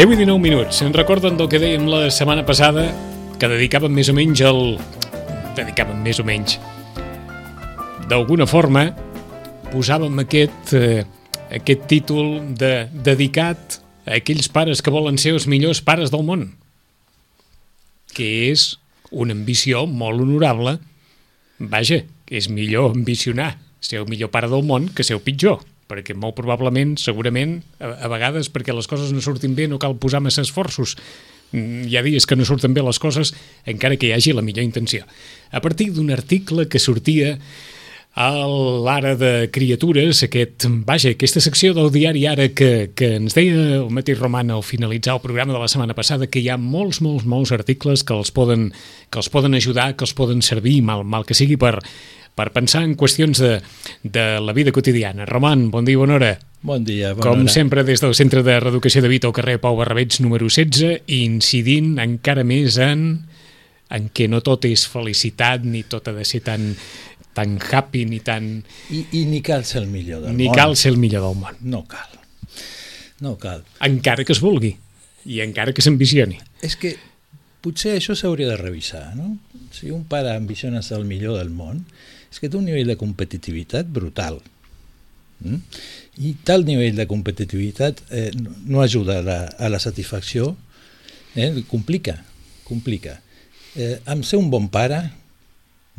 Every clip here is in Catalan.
Deu i 19 minuts. Se'n recorden del que dèiem la setmana passada, que dedicàvem més o menys al... dedicàvem més o menys. D'alguna forma, posàvem aquest, eh, aquest títol de dedicat a aquells pares que volen ser els millors pares del món, que és una ambició molt honorable. Vaja, és millor ambicionar ser el millor pare del món que ser el pitjor perquè molt probablement, segurament, a, a vegades perquè les coses no surtin bé no cal posar massa esforços. Mm, Hi ha dies que no surten bé les coses encara que hi hagi la millor intenció. A partir d'un article que sortia a l'Ara de Criatures, aquest, vaja, aquesta secció del diari Ara que, que ens deia el mateix Roman al finalitzar el programa de la setmana passada que hi ha molts, molts, molts articles que els poden, que els poden ajudar, que els poden servir, mal, mal que sigui, per, per pensar en qüestions de, de la vida quotidiana. Roman, bon dia i bona hora. Bon dia, bona Com hora. sempre, des del Centre de Reeducació de Vita al carrer Pau Barrabets número 16, incidint encara més en, en que no tot és felicitat, ni tot ha de ser tan, tan happy, ni tan... I, I ni cal ser el millor del ni món. cal ser el millor del món. No cal. No cal. Encara que es vulgui. I encara que s'ambicioni. És que potser això s'hauria de revisar, no? Si un pare ambiciona ser el millor del món, és que té un nivell de competitivitat brutal. Mm? I tal nivell de competitivitat eh, no- ajuda a la, a la satisfacció, eh? complica, complica. Eh, amb ser un bon pare,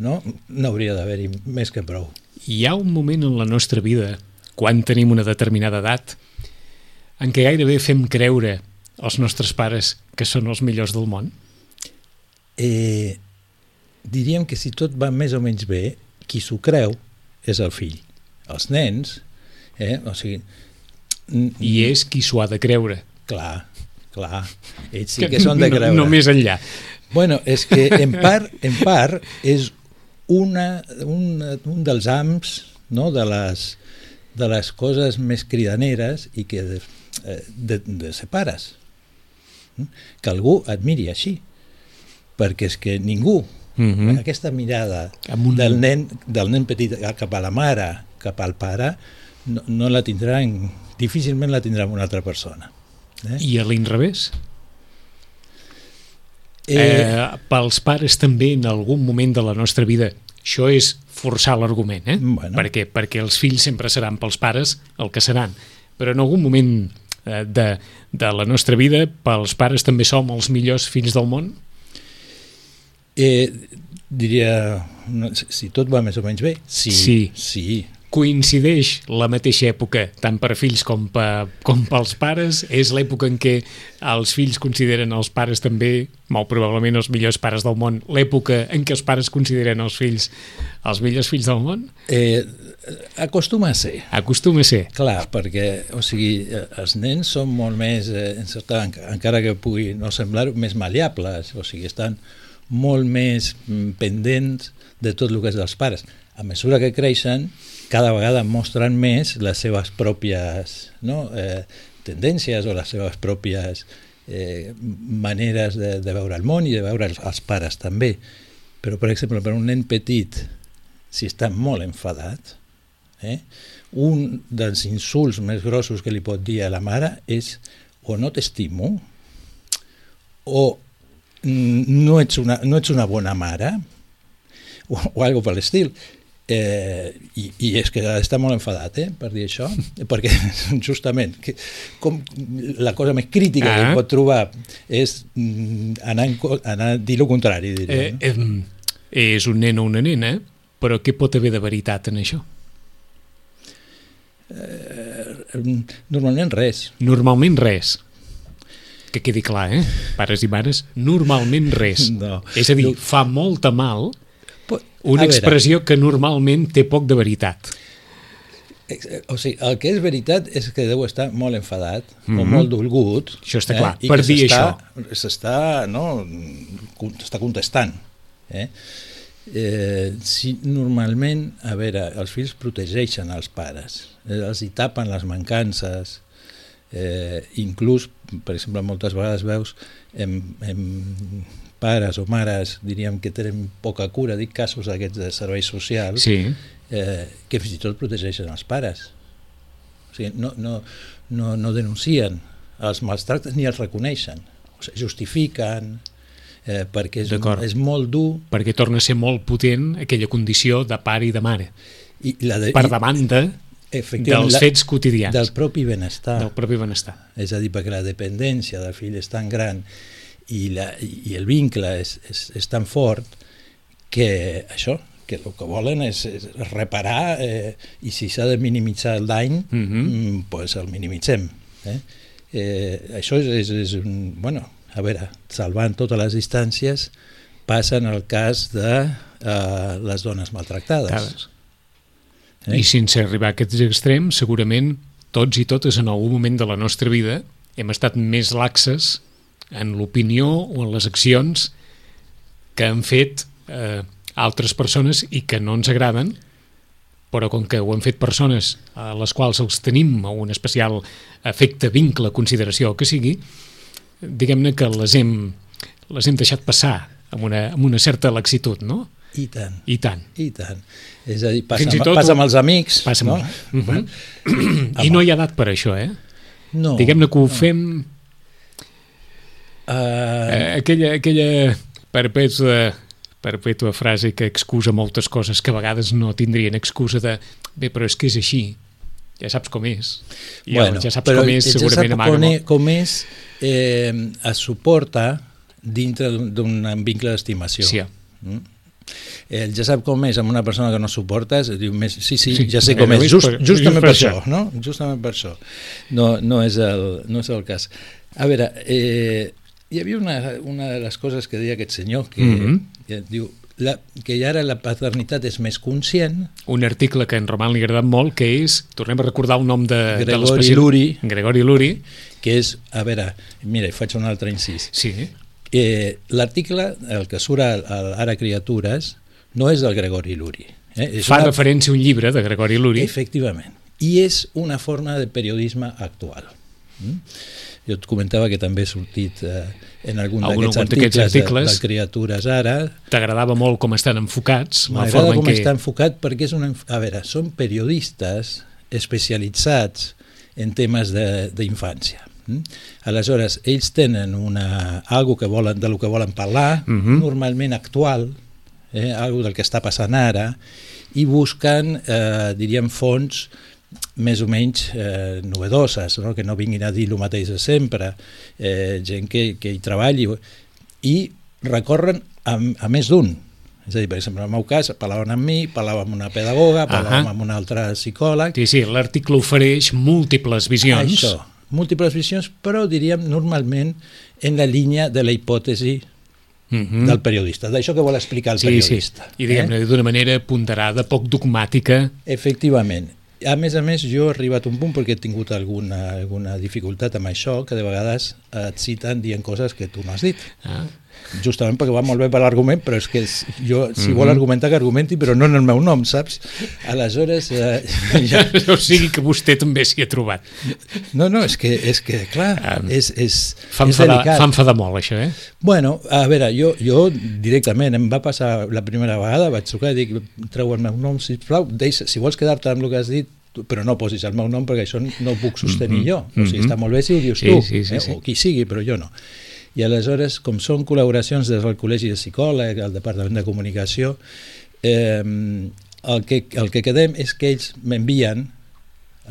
no n'hauria d'haver-hi més que prou. Hi ha un moment en la nostra vida, quan tenim una determinada edat, en què gairebé fem creure als nostres pares que són els millors del món. Eh, diríem que si tot va més o menys bé, qui s'ho creu és el fill. Els nens, eh, o sigui... I és qui s'ho ha de creure. Clar, clar, ells sí que són de no, creure. no més enllà. Bueno, és que en part, en part és una, un, un dels ams no, de, les, de les coses més cridaneres i que de, eh, de, de ser pares. Mm? Que algú admiri així. Perquè és que ningú, Mm -hmm. aquesta mirada un- del, nen, del nen petit cap a la mare, cap al pare, no, no la tindrà, en, difícilment la tindrà una altra persona. Eh? I a l'inrevés? Eh, pels pares també en algun moment de la nostra vida això és forçar l'argument eh? Bueno. perquè, perquè els fills sempre seran pels pares el que seran però en algun moment eh, de, de la nostra vida pels pares també som els millors fills del món Eh, diria, no, si- tot va més o menys bé, sí. Sí. sí. coincideix la mateixa època tant per fills com, per, com pels pares és l'època en què els fills consideren els pares també molt probablement els millors pares del món l'època en què els pares consideren els fills els millors fills del món Eh, acostuma a ser. acostuma a ser Clar, perquè o sigui, els nens són molt més, eh, en certa, enca- encara que pugui no semblar, més maleables, o sigui, estan molt més mm, pendents de tot el que és dels pares. A mesura que creixen, cada vegada mostren més les seves pròpies no, eh, tendències o les seves pròpies eh, maneres de, de veure el món i de veure els, els pares també. Però, per exemple, per un nen petit, si està molt enfadat, eh, un dels insults més grossos que li pot dir a la mare és o no t'estimo o no ets una, no ets una bona mare o, o algo per l'estil Eh, i, I és que està molt enfadat eh, per dir això, perquè justament que, com la cosa més crítica ah. que pot trobar és mm, anar, anar a dir el contrari. Diria, eh, no? eh, és un nen o una nena, però què pot haver de veritat en això? Eh, normalment res. Normalment res que quedi clar, eh? Pares i mares, normalment res. No. És a dir, fa molta mal una expressió que normalment té poc de veritat. O sigui, el que és veritat és que deu estar molt enfadat mm -hmm. o mhm. molt dolgut. Això està clar, eh? per dir això. S'està no, està contestant. Eh? Eh, si normalment, a veure, els fills protegeixen els pares, eh, els hi tapen les mancances, eh, inclús, per exemple, moltes vegades veus en, en pares o mares, diríem que tenen poca cura, dic casos d'aquests de serveis socials, sí. eh, que fins i tot protegeixen els pares. O sigui, no, no, no, no denuncien els maltractes ni els reconeixen. O sigui, justifiquen, eh, perquè és, és molt dur. Perquè torna a ser molt potent aquella condició de pare i de mare. I la de, per davant de, dels fets quotidians. Del propi benestar. Del propi benestar. És a dir, perquè la dependència del fill és tan gran i, la, i el vincle és, és, és tan fort que això, que el que volen és, és reparar eh, i si s'ha de minimitzar el dany, mhm. mm -hmm. pues el minimitzem. Eh? Eh, això és, és, és un, bueno, a veure, salvant totes les distàncies, passa en el cas de eh, les dones maltractades. Eh? I sense arribar a aquests extrems, segurament tots i totes en algun moment de la nostra vida hem estat més laxes en l'opinió o en les accions que han fet eh, altres persones i que no ens agraden, però com que ho han fet persones a les quals els tenim un especial efecte, vincle, consideració, que sigui, diguem-ne que les hem, les hem deixat passar amb una, amb una certa laxitud, no? I tant. I tant. I tant. És a dir, passa, amb, tot, passa amb els amics. Passa no? amb... Uh -huh. I no hi ha edat per això, eh? No. Diguem-ne que ho no. fem Uh... Aquella, aquella perpètua, perpètua frase que excusa moltes coses que a vegades no tindrien excusa de bé, però és que és així, ja saps com és. I bueno, ja saps com és, ja segurament amaga com, molt. com és, eh, es suporta dintre d'un vincle d'estimació. Sí. Mm? El ja sap com és amb una persona que no suportes, diu més, sí, sí, sí ja sé com és, just, justament per, això, no? Justament per això. No, no, és el, no és el cas. A veure, eh, hi havia una, una de les coses que deia aquest senyor, que, mm -hmm. que diu la, que ara la paternitat és més conscient. Un article que en Roman li ha agradat molt, que és, tornem a recordar el nom de, Gregori de Luri. Gregori Luri. Que és, a veure, mira, faig un altre incís. Sí. Eh, L'article, el que surt a, a Ara Criatures, no és del Gregori Luri. Eh? És Fa una... referència a un llibre de Gregori Luri. Efectivament. I és una forma de periodisme actual. Mm? Jo et comentava que també he sortit eh, en algun d'aquests articles, articles de, de criatures ara. T'agradava molt com estan enfocats? M'agrada com que... està enfocat perquè és una... A veure, són periodistes especialitzats en temes d'infància. Mm? Aleshores, ells tenen una, algo que volen, de lo que volen parlar, uh mhm. -huh. normalment actual, eh, algo del que està passant ara, i busquen, eh, diríem, fons més o menys eh, novedoses, no? que no vinguin a dir el mateix de sempre, eh, gent que, que hi treballi, i recorren a, a més d'un. És a dir, per exemple, en el meu cas, parlaven amb mi, parlàvem amb una pedagoga, parlàvem uh -huh. amb un altre psicòleg... Sí, sí, l'article ofereix múltiples visions. Això, múltiples visions, però diríem normalment en la línia de la hipòtesi mhm. -huh. del periodista, d'això que vol explicar el sí, periodista. Sí. I diguem-ne eh? d'una manera ponderada, poc dogmàtica. Efectivament a més a més, jo he arribat a un punt perquè he tingut alguna, alguna dificultat amb això, que de vegades et citen dient coses que tu no has dit. Ah justament perquè va molt bé per l'argument, però és que jo, si mm -hmm. vol argumentar, que argumenti, però no en el meu nom, saps? Aleshores... Eh, ja... o sigui que vostè també s'hi ha trobat. No, no, és que, és que clar, um, és, és, fa és delicat. Fa enfadar molt, això, eh? Bueno, a veure, jo, jo directament em va passar la primera vegada, vaig trucar i dic, treu el meu nom, sisplau, deixa, si vols quedar-te amb el que has dit, però no posis el meu nom perquè això no ho puc sostenir Mhm, jo. O sigui, mhm. està molt bé si ho dius Sí, tu, sí, sí, eh? sí. o qui sigui, però jo no. I aleshores, com són col·laboracions des del Col·legi de Psicòleg, el Departament de Comunicació, eh, el, que, el que quedem és que ells m'envien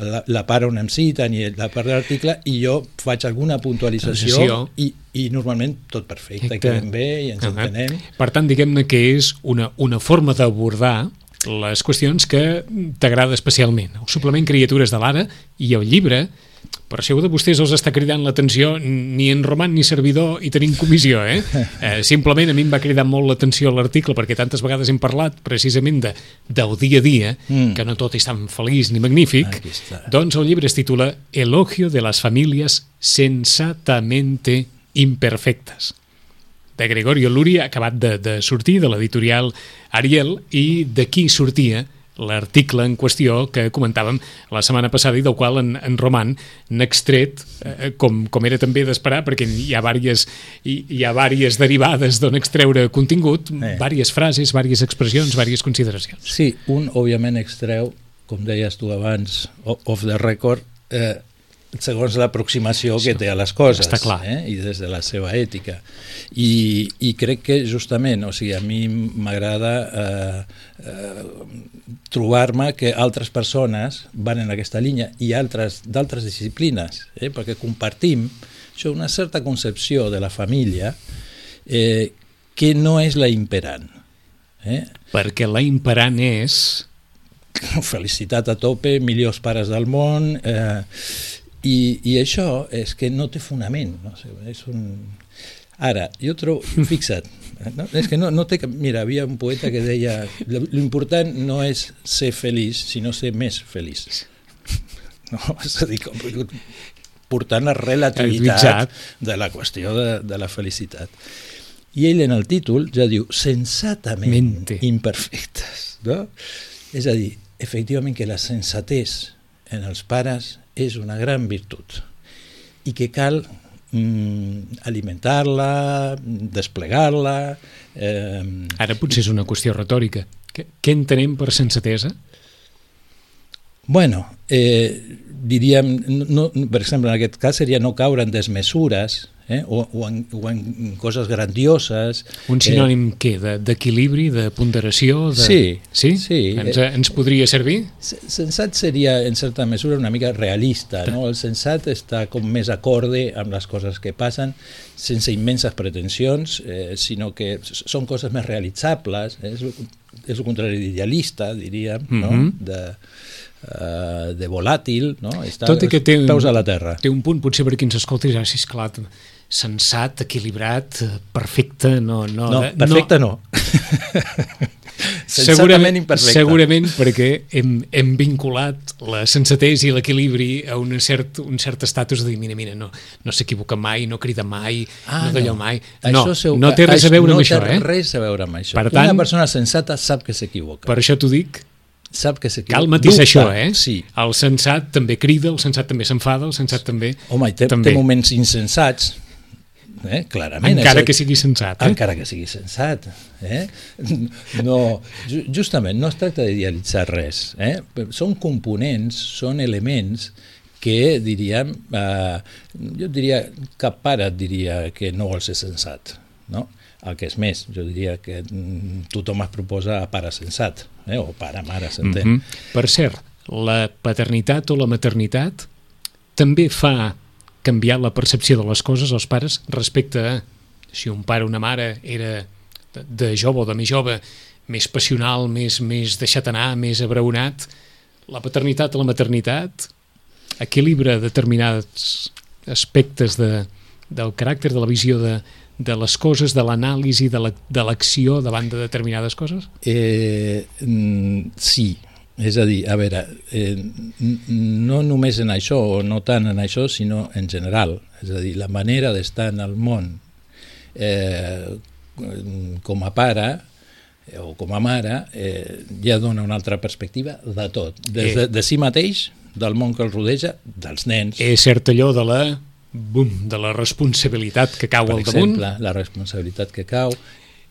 la, la part on em citen i la part de l'article i jo faig alguna puntualització i, i normalment tot perfecte, Perfecte. quedem bé i ens Ah, entenem. Per tant, diguem-ne que és una, una forma d'abordar les qüestions que t'agrada especialment. El suplement Criatures de l'Ara i el llibre, per això de vostès els està cridant l'atenció ni en Roman ni servidor i tenim comissió, eh? eh simplement a mi em va cridar molt l'atenció l'article perquè tantes vegades hem parlat precisament de, del dia a dia, Mm. que no tot és tan feliç ni magnífic, doncs el llibre es titula Elogio de las familias sensatamente imperfectas de Gregorio Luri, acabat de, de sortir de l'editorial Ariel, i d'aquí sortia l'article en qüestió que comentàvem la setmana passada i del qual en, en Roman n'ha extret, eh, com, com era també d'esperar, perquè hi ha vàries, hi, hi ha vàries derivades d'on extreure contingut, Eh. vàries frases, vàries expressions, vàries consideracions. Sí, un òbviament extreu, com deies tu abans, off the record, eh, segons l'aproximació que té a les coses Està clar. Eh? i des de la seva ètica I, i crec que justament o sigui, a mi m'agrada eh, eh, trobar-me que altres persones van en aquesta línia i altres d'altres disciplines eh? perquè compartim això, una certa concepció de la família eh, que no és la imperant eh? Perquè la imperant és... felicitat a tope, millors pares del món, eh, i, i això és que no té fonament. No és un... Ara, jo trobo, fixa't, no? és que no, no té. Mira, havia un poeta que deia l'important no és ser feliç, sinó ser més feliç. No? És a dir, com, portant la relativitat de la qüestió de, de la felicitat. I ell en el títol ja diu sensatament Mente. imperfectes. No? És a dir, efectivament que la sensatez en els pares és una gran virtut i que cal mm, alimentar-la, desplegar-la... Eh, Ara potser és una qüestió retòrica. Què, què entenem per sensatesa? Bueno, eh, diríem, no, no, per exemple, en aquest cas seria no caure en desmesures eh, o, o, en, o en coses grandioses. Un sinònim eh, què? De- D'equilibri, de, ponderació? De... Sí, sí? sí. Ens, ens podria servir? Eh, sensat seria, en certa mesura, una mica realista. No? El sensat està com més acorde amb les coses que passen, sense immenses pretensions, eh, sinó que són coses més realitzables. Eh? És, és el contrari d'idealista, diríem, no? Mhm. de, uh, de volàtil, no? Està Tot i que té un- peus a la terra. Té un punt, potser per qui ens escolti, ja, sí, esclar, sensat, equilibrat, eh, perfecte, no... No, No, de- perfecte no. Segurament, Sensatament imperfecte. segurament perquè hem, hem vinculat la sensatesa i l'equilibri a un cert, un cert estatus de dir, mira, mira, no, no s'equivoca mai, no crida mai, Ah, no d'allò mai. Això No, seu- no té res a veure no amb això, té eh? res a veure amb això. Per tant- Una persona sensata sap que s'equivoca. Per això t'ho dic, Sap que s'equivoca. cal matisar això, eh? Sí. El sensat també crida, el sensat també s'enfada, el sensat també... Home, té, també. té moments insensats, eh? clarament. Encara que sigui sensat, eh? Encara que sigui sensat. Eh? No, ju- justament, no es tracta d'idealitzar res. Eh? Són components, són elements que diríem, eh, jo diria, cap pare diria que no vol ser sensat. No? El que és més, jo diria que mm, tothom es proposa a pare sensat, eh? o pare, mare, s'entén. Mhm. Per cert, la paternitat o la maternitat també fa canviar la percepció de les coses als pares respecte a si un pare o una mare era de, de jove o de més jove més passional, més, més deixat anar, més abraonat, la paternitat o la maternitat equilibra determinats aspectes de, del caràcter, de la visió de, de les coses, de l'anàlisi, de la- de l'acció la, davant de determinades coses? Eh, mm, sí, és a dir, a veure, eh, no només en això, o no tant en això, sinó en general. És a dir, la manera d'estar en el món eh, com a pare eh, o com a mare eh, ja dona una altra perspectiva de tot, des de, de si mateix, del món que el rodeja, dels nens, És cert allò de la bum, de la responsabilitat que cau per al damunt. exemple, la responsabilitat que cau,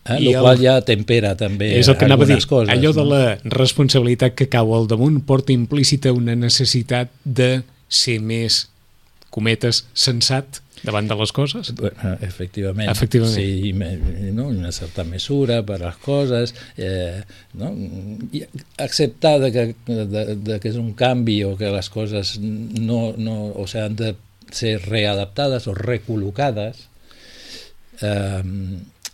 Eh? I el qual ja tempera també és el que anava a dir, coses. allò de no? la responsabilitat que cau al damunt porta implícita una necessitat de ser més, cometes, sensat davant de les coses? Bueno, efectivament. Efectivament. Sí, no? una certa mesura per a les coses, eh, no? I acceptar de que, de, de que és un canvi o que les coses no, no, o sigui, han de ser readaptades o recol·locades. Eh,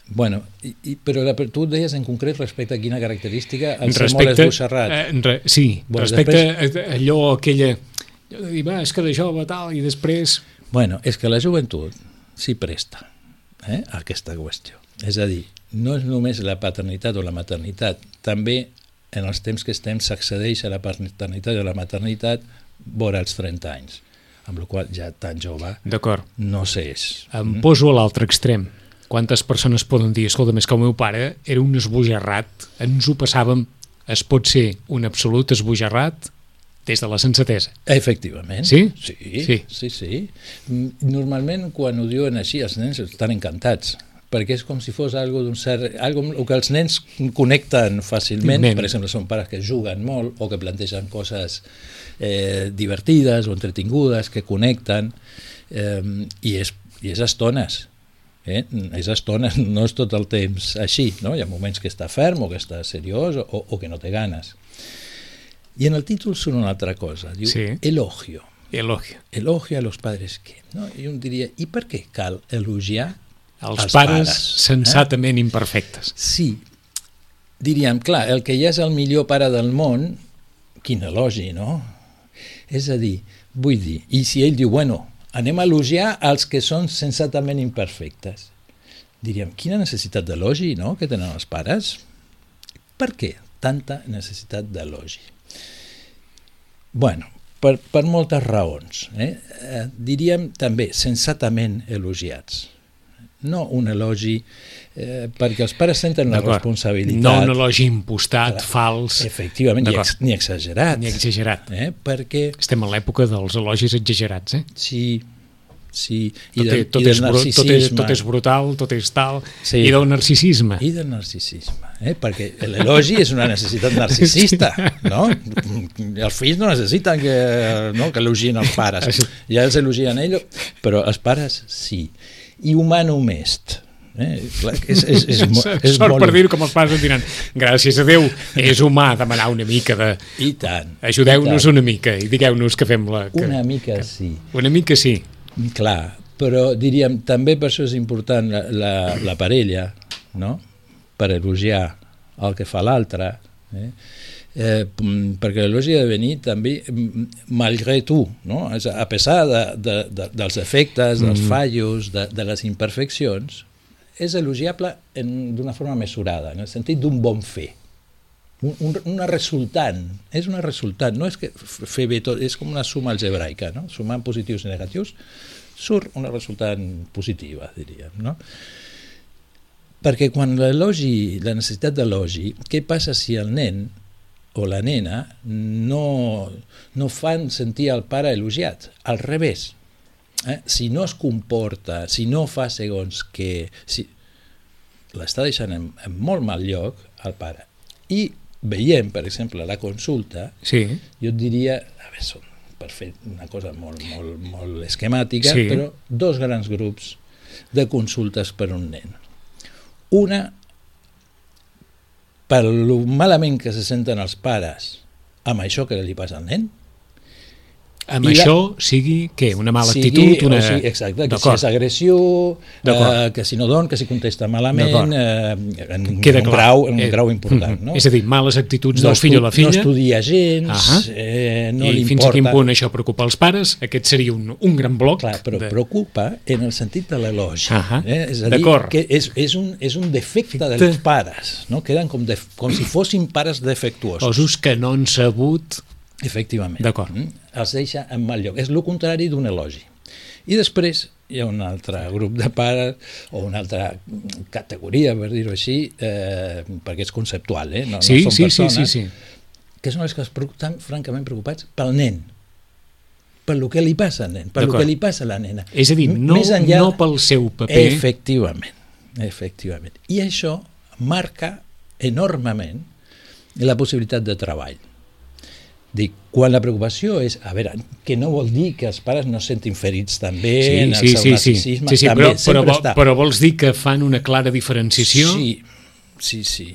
bueno, i, i, però la, tu deies en concret respecte a quina característica el ser molt esboixarrat. eh, re, sí, Bueno, respecte a allò, aquella... allò de dir, va, és que de jove tal, i després... Bueno, és que la joventut s'hi presta eh, a aquesta qüestió. És a dir, no és només la paternitat o la maternitat, també en els temps que estem s'accedeix a la paternitat o la maternitat vora els 30 anys, amb la qual ja tan jove no s'és. Em poso a l'altre extrem. Quantes persones poden dir, escolta, més que el meu pare era un esbojarrat, ens ho passàvem, es pot ser un absolut esbojarrat des de la sensatesa. Efectivament. Sí? Sí, Sí. sí, sí. Mm, Normalment, quan ho diuen així, els nens estan encantats perquè és com si fos algo d'un cert... Algo que els nens connecten fàcilment, Nen. per exemple, són pares que juguen molt o que plantegen coses eh, divertides o entretingudes, que connecten, eh, i, és, i és estones. Eh? És estones, no és tot el temps així, no? hi ha moments que està ferm o que està seriós o, o que no té ganes. I en el títol surt una altra cosa, diu Sí. elogio Elogio. elogio a los padres que... No? I un diria, i per què cal elogiar Els, Els pares, pares, sensatament imperfectes. Sí, diríem, clar, el que ja és el millor pare del món, quin elogi, no? És a dir, vull dir, i si ell diu, bueno, anem a elogiar els que són sensatament imperfectes, diríem, quina necessitat d'elogi, no?, que tenen els pares? Per què tanta necessitat d'elogi? Bueno, per, per moltes raons. Eh? Eh, diríem també sensatament elogiats. No un elogi eh, perquè els pares senten la responsabilitat. No un elogi impostat, Clar. fals, Efectivament, ni, ex, ni exagerat. ni exagerat. Eh? Perquè, Estem a l'època dels elogis exagerats, eh? sí, sí, i, Tot, és, tot, i és, tot, és, tot és brutal, tot és tal, Sí. i del narcisisme. I del narcisisme, eh? perquè l'elogi és una necessitat narcisista, no? Els fills no necessiten que, no, que elogien els pares, ja els elogien ells, però els pares sí. I humà només. Eh? És, és, és, mo- és Sort molt... per dir-ho com els pares et diran gràcies a Déu, és humà demanar una mica de... I tant. Ajudeu-nos una mica i digueu-nos que fem la... Que, Una mica sí. Una mica sí. Clar, però diríem, també per això és important la, la, la parella, no? per elogiar el que fa l'altre, eh? Eh, mm, perquè l'elogi ha de venir també mm, malgré tu, no? És a pesar de, de, de, dels efectes, dels fallos, de, de les imperfeccions, és elogiable d'una forma mesurada, en el sentit d'un bon fer. Un, un, una resultant, és una resultant, no és que fer bé tot, és com una suma algebraica, no? sumant positius i negatius, surt una resultant positiva, diríem, no? Perquè quan l'elogi, la necessitat d'elogi, què passa si el nen o la nena no, no fan sentir el pare elogiat? Al revés. Eh? Si no es comporta, si no fa segons que... Si, l'està deixant en, en molt mal lloc el pare. I veiem, per exemple, la consulta, Sí, jo et diria, a veure, són, per fer una cosa molt, molt, molt esquemàtica, Sí. però dos grans grups de consultes per un nen. Una, per lo malament que se senten els pares amb això que li passa al nen, amb I la- això sigui, què, una mala sigui, actitud? Una... sigui, exacte, que si és agressió, eh, que si no don, que si contesta malament, eh, en, Queda un clar. grau, en un Eh, grau important. mhm. No? És a dir, males actituds no del fill o la estu- No filla, estudia gens, Ahà. eh, no i li fins a quin importa... punt això preocupa els pares, aquest seria un, un gran bloc. Clar, però de... preocupa en el sentit de l'elogi. Ahà. Eh? És a dir, que és, és, un, és un defecte dels pares, no? queden com, de, com si fossin pares defectuosos. Osos que no han sabut... Efectivament. D'acord. Mm? Els deixa en mal lloc. És el contrari d'un elogi. I després hi ha un altre grup de pares, o una altra categoria, per dir-ho així, eh, perquè és conceptual, eh? no, Sí, no són sí, sí, persones, sí, sí. que són els que estan francament preocupats pel nen, per lo que li passa al nen, per lo D'acord. que li passa a la nena. És a dir, no, més enllà- no pel seu paper, Efectivament, efectivament. I això marca enormement la possibilitat de treball. Dic, quan la preocupació és, a veure, que no vol dir que els pares no es sentin ferits també Sí, en el sí, seu sí, sí. narcisisme, sí, sí també, però, però, està. però vols dir que fan una clara diferenciació? Sí, sí, sí.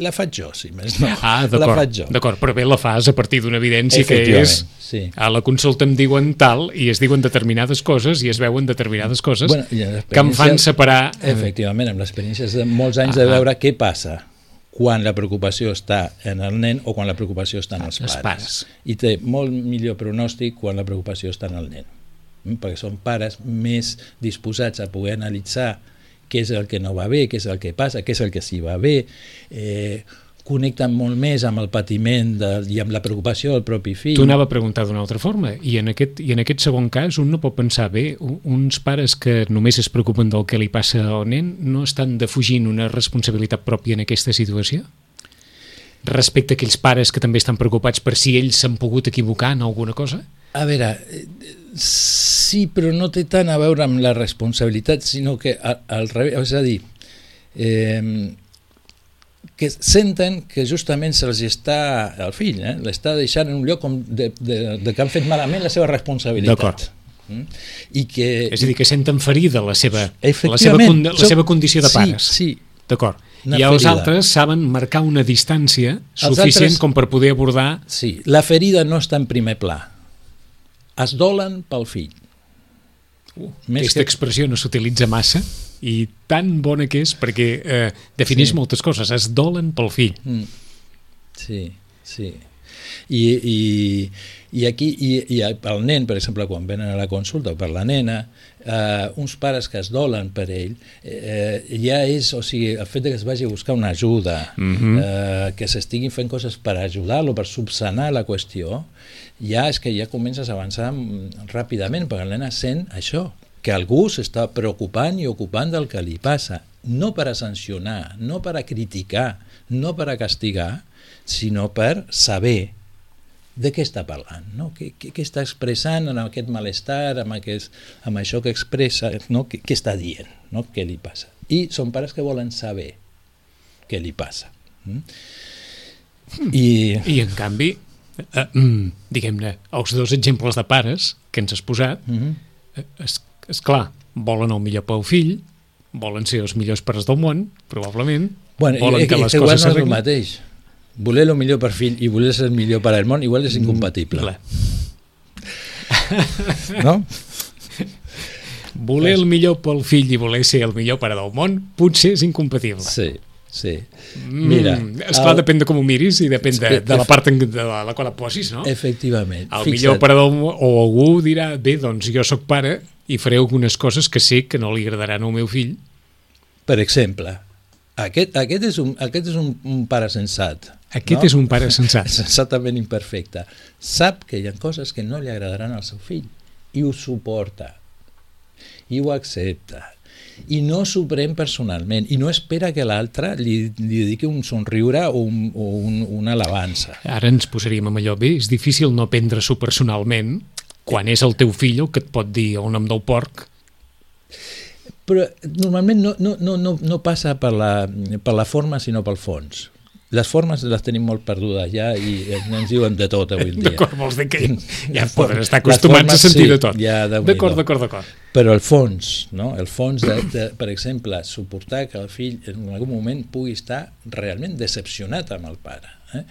La faig jo, si més no. Ah, d'acord, d'acord, però bé la fas a partir d'una evidència que és sí. a la consulta em diuen tal i es diuen determinades coses i es veuen determinades coses Bueno, que em fan separar eh, Efectivament, amb l'experiència de molts anys de Ah. veure què passa quan la preocupació està en el nen o quan la preocupació està en els Els pares. pares. I té molt millor pronòstic quan la preocupació està en el nen. Mm, Perquè són pares més disposats a poder analitzar què és el que no va bé, què és el que passa, què és el que sí va bé, eh, connecten molt més amb el patiment de, i amb la preocupació del propi fill. T'ho anava a preguntar d'una altra forma i en, aquest, i en aquest segon cas un no pot pensar bé, uns pares que només es preocupen del que li passa al nen no estan defugint una responsabilitat pròpia en aquesta situació? Respecte a aquells pares que també estan preocupats per si ells s'han pogut equivocar en alguna cosa? A veure, sí, però no té tant a veure amb la responsabilitat, sinó que al, al revés, és a dir, eh, que senten que justament se'ls està, el fill, eh, l'està deixant en un lloc com de, de, de que han fet malament la seva responsabilitat. D'acord. Mm? I que... És a dir, que senten ferida la seva, la seva, condi- la seva condició de sí, pares. Sí, D'acord. Una I els ferida. altres saben marcar una distància suficient altres- com per poder abordar sí. La ferida no està en primer pla. Es dolen pel fill. Uh, Més Aquesta que- expressió no s'utilitza massa i tan bona que és perquè eh, defineix Sí. moltes coses. Es dolen pel fill. Mm. Sí, sí. I, i, i aquí, i, i el nen, per exemple, quan venen a la consulta, o per la nena, eh, uns pares que es dolen per ell, eh, ja és, o sigui, el fet que es vagi a buscar una ajuda, Mhm. eh, que s'estiguin fent coses per ajudar-lo, per subsanar la qüestió, ja és que ja comences a avançar mm, ràpidament, perquè la nena sent això, que algú s'està preocupant i ocupant del que li passa, no per a sancionar, no per a criticar, no per a castigar, sinó per saber de què està parlant, no? què, què, què està expressant en aquest malestar, amb, aquest, amb això que expressa, no? què, què està dient, no? què li passa. I són pares que volen saber què li passa. Mm? I, I en canvi, eh, mm, diguem-ne, els dos exemples de pares que ens has posat, mm -hmm. eh, és, clar, volen el millor pel fill, volen ser els millors pares del món, probablement, bueno, volen i, que i, les coses no és el s'arreglin. mateix. Voler el millor per fill i voler ser el millor per al món igual és incompatible. Clar. No? Voler el millor pel fill i voler ser el millor pare del món potser és incompatible. Sí, sí. Mm, Mira, esclar, el- depèn de com ho miris i depèn de, de la part en, de la, la qual et posis, no? Efectivament. El millor pare del món, o algú dirà, bé, doncs jo sóc pare i faré algunes coses que sé que no li agradaran al meu fill. Per exemple, aquest, aquest és, un, aquest és un, un pare sensat. Aquest no? és un pare sensat. Sensatament imperfecte. Sap que hi ha coses que no li agradaran al seu fill i ho suporta i ho accepta i no s'ho pren personalment i no espera que l'altre li, li dediqui un somriure o, un, o un, una alabança. Ara ens posaríem amb allò, bé, és difícil no prendre-s'ho personalment quan és el teu fill el que et pot dir el nom del porc. Però normalment no, no, no, no, no passa per la, per la forma sinó pel fons. Les formes les tenim molt perdudes ja i ens diuen de tot avui en dia. D'acord, vols dir que ja, poden estar acostumats formes, a sentir sí, de tot. ja. D'acord, d'acord, d'acord. Però el fons, no? el fons de, de, per exemple, suportar que el fill en algun moment pugui estar realment decepcionat amb el pare, eh?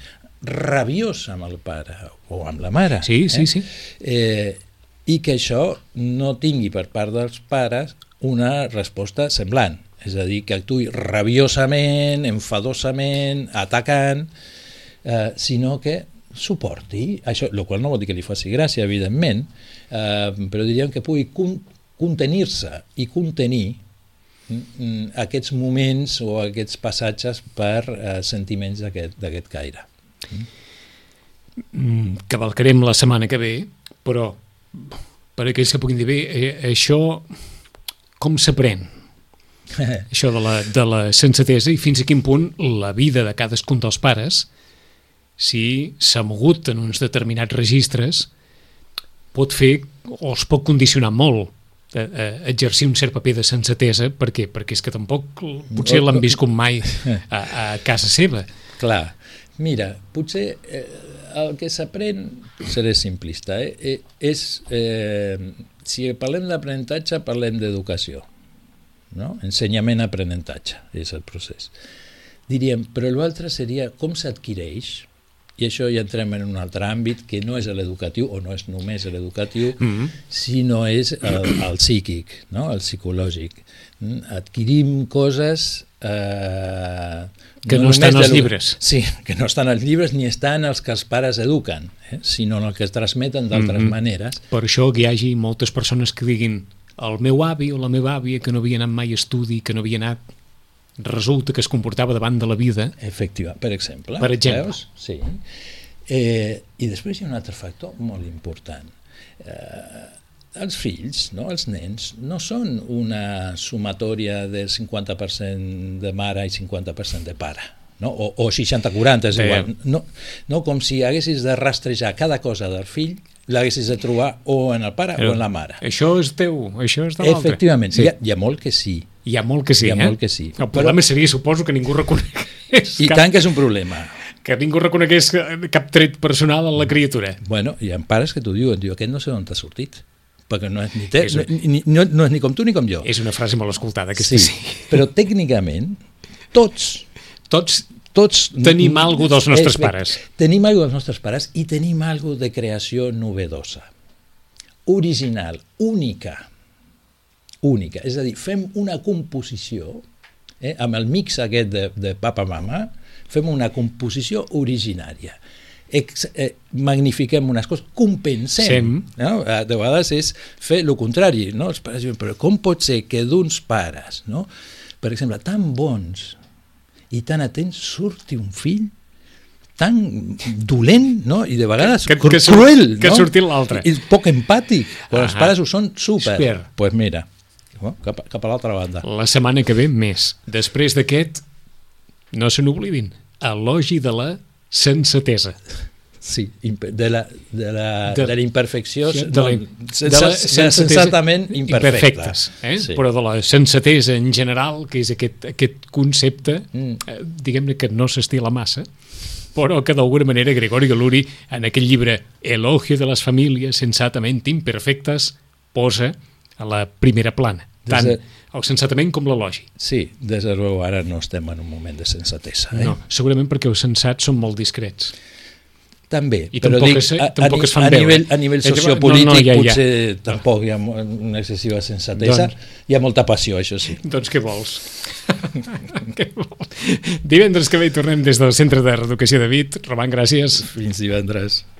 Rabiós amb el pare o amb la mare. Sí, sí, eh? sí. Eh, I que això no tingui per part dels pares una resposta semblant. És a dir, que actuï rabiosament, enfadosament, atacant, eh, sinó que suporti, això, el qual no vol dir que li faci gràcia, evidentment, eh, però diríem que pugui con contenir-se i contenir mm, aquests moments o aquests passatges per eh, sentiments d'aquest caire. Mm, cavalcarem la setmana que ve, però per aquells que puguin dir bé, eh, això com s'aprèn? Això de la, de la sensatesa i fins a quin punt la vida de cadascun dels pares, si s'ha mogut en uns determinats registres, pot fer o els pot condicionar molt eh, eh, exercir un cert paper de sensatesa, per què? Perquè és que tampoc potser l'han viscut mai a, a casa seva. Clar, mira, potser eh, el que s'aprèn, seré simplista, eh, eh, és, eh, si parlem d'aprenentatge, parlem d'educació, no? ensenyament-aprenentatge, és el procés. Diríem, però l'altre seria com s'adquireix, i això ja entrem en un altre àmbit que no és l'educatiu o no és només l'educatiu mm -hmm. sinó és el, el psíquic no? el psicològic adquirim coses eh, que no, no estan als llibres sí, que no estan als llibres ni estan els que els pares eduquen eh? sinó en el que es transmeten d'altres mm -hmm. maneres per això que hi hagi moltes persones que diguin el meu avi o la meva àvia que no havia anat mai a estudi, que no havia anat resulta que es comportava davant de la vida. Efectiva, per exemple. Per exemple. Veus? Sí. Eh, I després hi ha un altre factor molt important. Eh, els fills, no? els nens, no són una sumatòria del 50% de mare i 50% de pare. No? O, o 60-40, és igual. No, no com si haguessis de rastrejar cada cosa del fill l'haguessis de trobar o en el pare Però, o en la mare. Això és teu, això és de l'altre. Efectivament, sí. hi, ha, hi ha molt que sí, hi ha molt que sí, Hi ha eh? molt que sí. El problema Però... seria, suposo, que ningú reconegués... I cap, tant que és un problema. Que ningú reconegués cap tret personal en la criatura. Bueno, hi ha pares que t'ho diuen, diu, aquest no sé on t'ha sortit perquè no és ni, te, és un... ni, no, no és ni com tu ni com jo. És una frase molt escoltada, aquesta sí. sí. Però tècnicament, tots... Tots tots tenim alguna dels nostres pares. Tenim alguna dels nostres pares i tenim alguna de creació novedosa, original, única única. És a dir, fem una composició, eh, amb el mix aquest de, de papa-mama, fem una composició originària. Ex, eh, magnifiquem unes coses, compensem. Sem. No? De vegades és fer el contrari. No? Els pares diuen, però com pot ser que d'uns pares, no? per exemple, tan bons i tan atents, surti un fill tan dolent, no? I de vegades que, que, cruel, que no? Que sortit l'altre. I poc empàtic, però els pares ho són super. Doncs pues mira, cap, cap a l'altra banda. La setmana que ve, més. Després d'aquest, no se n'oblidin, elogi de la sensatesa. Sí, de la, de la, de, de la imperfecció de la, de la sensatament imperfectes. Eh? Sí. Però de la sensatesa en general, que és aquest, aquest concepte, mm. eh, diguem-ne que no s'estila massa, però que d'alguna manera Gregori Galuri, en aquell llibre Elogio de les famílies sensatament imperfectes, posa a la primera plana tant de... el sensatament com l'elogi. Sí, des de ara no estem en un moment de sensatesa. Eh? No, segurament perquè els sensats són molt discrets. També, I però tampoc, dic, es, a, tampoc a, es fan a veure. nivell, a nivell sociopolític no, no, ja, ja. potser ja. tampoc hi ha una excessiva sensatesa, doncs, hi ha molta passió, això sí. Doncs què vols? què vols? Divendres que ve tornem des del Centre de Reeducació de Vit. Roman, gràcies. Fins divendres.